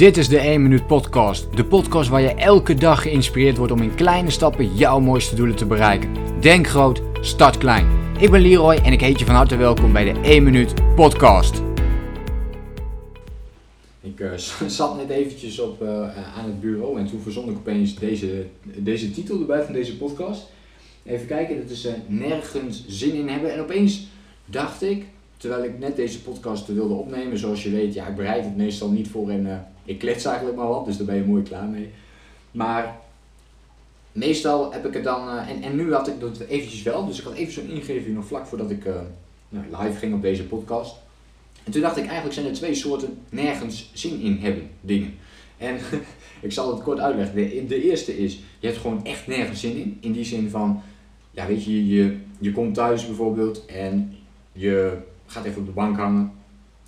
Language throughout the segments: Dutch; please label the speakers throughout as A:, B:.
A: Dit is de 1 Minuut Podcast. De podcast waar je elke dag geïnspireerd wordt om in kleine stappen jouw mooiste doelen te bereiken. Denk groot, start klein. Ik ben Leroy en ik heet je van harte welkom bij de 1 Minuut Podcast.
B: Ik uh, zat net eventjes op, uh, aan het bureau en toen verzond ik opeens deze, deze titel erbij van deze podcast. Even kijken, dat is uh, nergens zin in hebben. En opeens dacht ik, terwijl ik net deze podcast wilde opnemen, zoals je weet, ja, ik bereid het meestal niet voor en ik klets eigenlijk maar wat, dus daar ben je mooi klaar mee. Maar meestal heb ik het dan, en, en nu had ik dat eventjes wel, dus ik had even zo'n ingeving nog vlak voordat ik nou, live ging op deze podcast. En toen dacht ik, eigenlijk zijn er twee soorten nergens zin in hebben dingen. En ik zal het kort uitleggen. De, de, eerste is, je hebt gewoon echt nergens zin in. In die zin van, ja weet je, je, je komt thuis bijvoorbeeld en je gaat even op de bank hangen.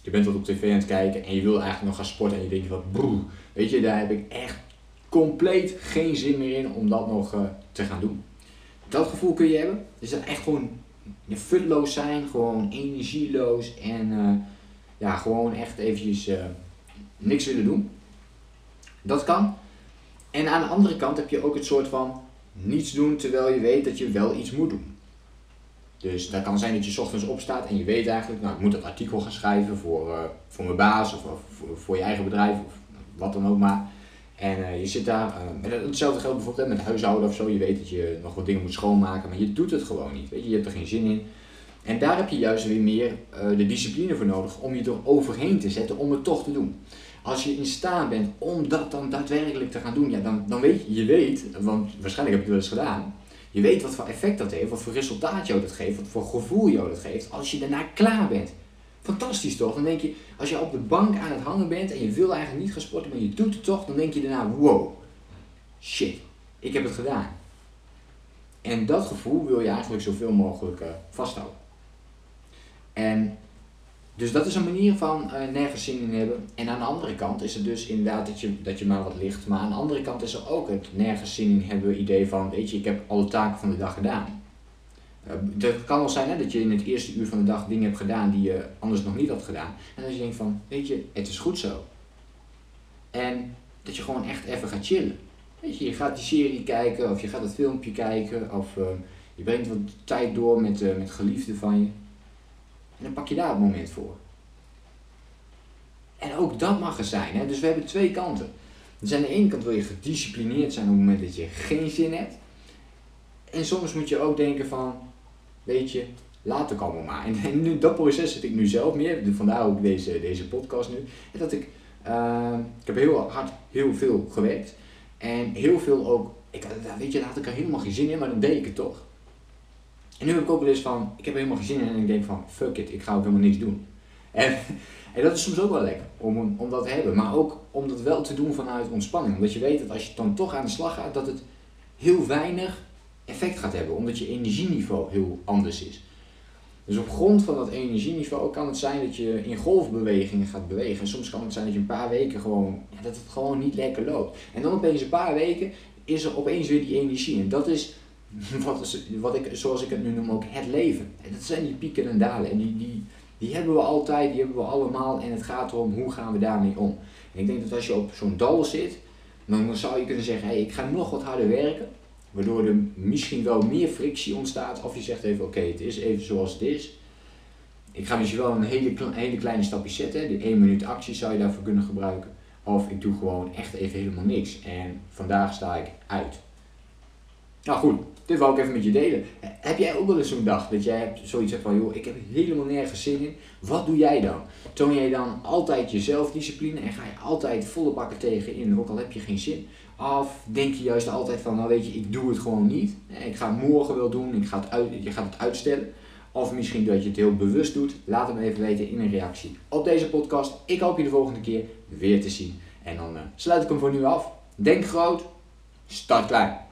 B: Je bent wat op tv aan het kijken en je wil eigenlijk nog gaan sporten en je denkt van, broer, weet je, daar heb ik echt compleet geen zin meer in om dat nog uh, te gaan doen. Dat gevoel kun je hebben. Dus dat echt gewoon futloos zijn, gewoon energieloos en... Uh, ja, gewoon echt eventjes uh, niks willen doen. Dat kan. En aan de andere kant heb je ook het soort van niets doen terwijl je weet dat je wel iets moet doen. Dus dat kan zijn dat je s ochtends opstaat en je weet eigenlijk, nou ik moet dat artikel gaan schrijven voor, uh, voor mijn baas of, voor, voor, je eigen bedrijf of wat dan ook maar. En uh, je zit daar, uh, hetzelfde geldt bijvoorbeeld met huishouden of zo. Je weet dat je nog wat dingen moet schoonmaken, maar je doet het gewoon niet. Weet je, je hebt er geen zin in. En daar heb je juist weer meer de discipline voor nodig om je er overheen te zetten om het toch te doen. Als je in staat bent om dat dan daadwerkelijk te gaan doen, ja, dan, dan weet je, je weet, want waarschijnlijk heb je wel eens gedaan, je weet wat voor effect dat heeft, wat voor resultaat jou dat geeft, wat voor gevoel jou dat geeft, als je daarna klaar bent. Fantastisch toch? Dan denk je, als je op de bank aan het hangen bent en je wil eigenlijk niet gaan sporten, maar je doet het toch, dan denk je daarna, wow, shit, ik heb het gedaan. En dat gevoel wil je eigenlijk zoveel mogelijk uh, vasthouden. En dus dat is een manier van uh, nergens zin in hebben. En aan de andere kant is het dus inderdaad dat je, dat je maar wat ligt. Maar aan de andere kant is er ook het nergens zin in hebben idee van, weet je, ik heb alle taken van de dag gedaan. Uh, het kan wel zijn hè, dat je in het eerste uur van de dag dingen hebt gedaan die je anders nog niet had gedaan. En dat je denkt van, weet je, het is goed zo. En dat je gewoon echt even gaat chillen. Weet je, je gaat die serie kijken of je gaat het filmpje kijken of uh, je brengt wat tijd door met, met geliefden van je. En dan pak je daar het moment voor. En ook dat mag er zijn. Hè? Dus we hebben twee kanten. Dus aan de ene kant wil je gedisciplineerd zijn op het moment dat je geen zin hebt. En soms moet je ook denken van, weet je, later komen maar. En, nu, dat proces zit ik nu zelf meer. Vandaar ook deze, deze podcast nu. En dat ik, uh, ik heb heel hard heel veel gewerkt. En heel veel ook, ik, weet je, daar had ik er helemaal geen zin in, maar dan deed ik het toch. En nu heb ik ook wel eens van, ik heb helemaal geen in en ik denk van, fuck it, ik ga ook helemaal niks doen. En, en dat is soms ook wel lekker, om, om dat te hebben. Maar ook om dat wel te doen vanuit ontspanning. Omdat je weet dat als je dan toch aan de slag gaat, dat het heel weinig effect gaat hebben. Omdat je energieniveau heel anders is. Dus op grond van dat energieniveau kan het zijn dat je in golfbewegingen gaat bewegen. En soms kan het zijn dat je een paar weken gewoon, ja, dat het gewoon niet lekker loopt. En dan opeens een paar weken is er opeens weer die energie. En dat is wat, is, wat ik, zoals ik het nu noem ook, het leven. En dat zijn die pieken en dalen. En die, die, die hebben we altijd, die hebben we allemaal. En het gaat erom, hoe gaan we daarmee om? Ik denk dat als je op zo'n dal zit, dan zou je kunnen zeggen, hey, ik ga nog wat harder werken. Waardoor er misschien wel meer frictie ontstaat. Of je zegt even, oké, het is even zoals het is. Ik ga misschien wel een hele, hele kleine stapje zetten. De 1 minuut actie zou je daarvoor kunnen gebruiken. Of ik doe gewoon echt even helemaal niks. En vandaag sta ik uit. Nou goed, dit wou ik even met je delen. Heb jij ook wel eens zo'n dag dat jij zoiets hebt van, joh, ik heb helemaal nergens zin in. Wat doe jij dan? Toon jij dan altijd je zelfdiscipline en ga je altijd volle bakken tegen in, ook al heb je geen zin? Of denk je juist altijd van, nou weet je, ik doe het gewoon niet. Ik ga het morgen wel doen, ik ga het uit, je gaat het uitstellen. Of misschien dat je het heel bewust doet. Laat het me even weten in een reactie op deze podcast. Ik hoop je de volgende keer weer te zien. En dan uh, sluit ik hem voor nu af. Denk groot, start klein.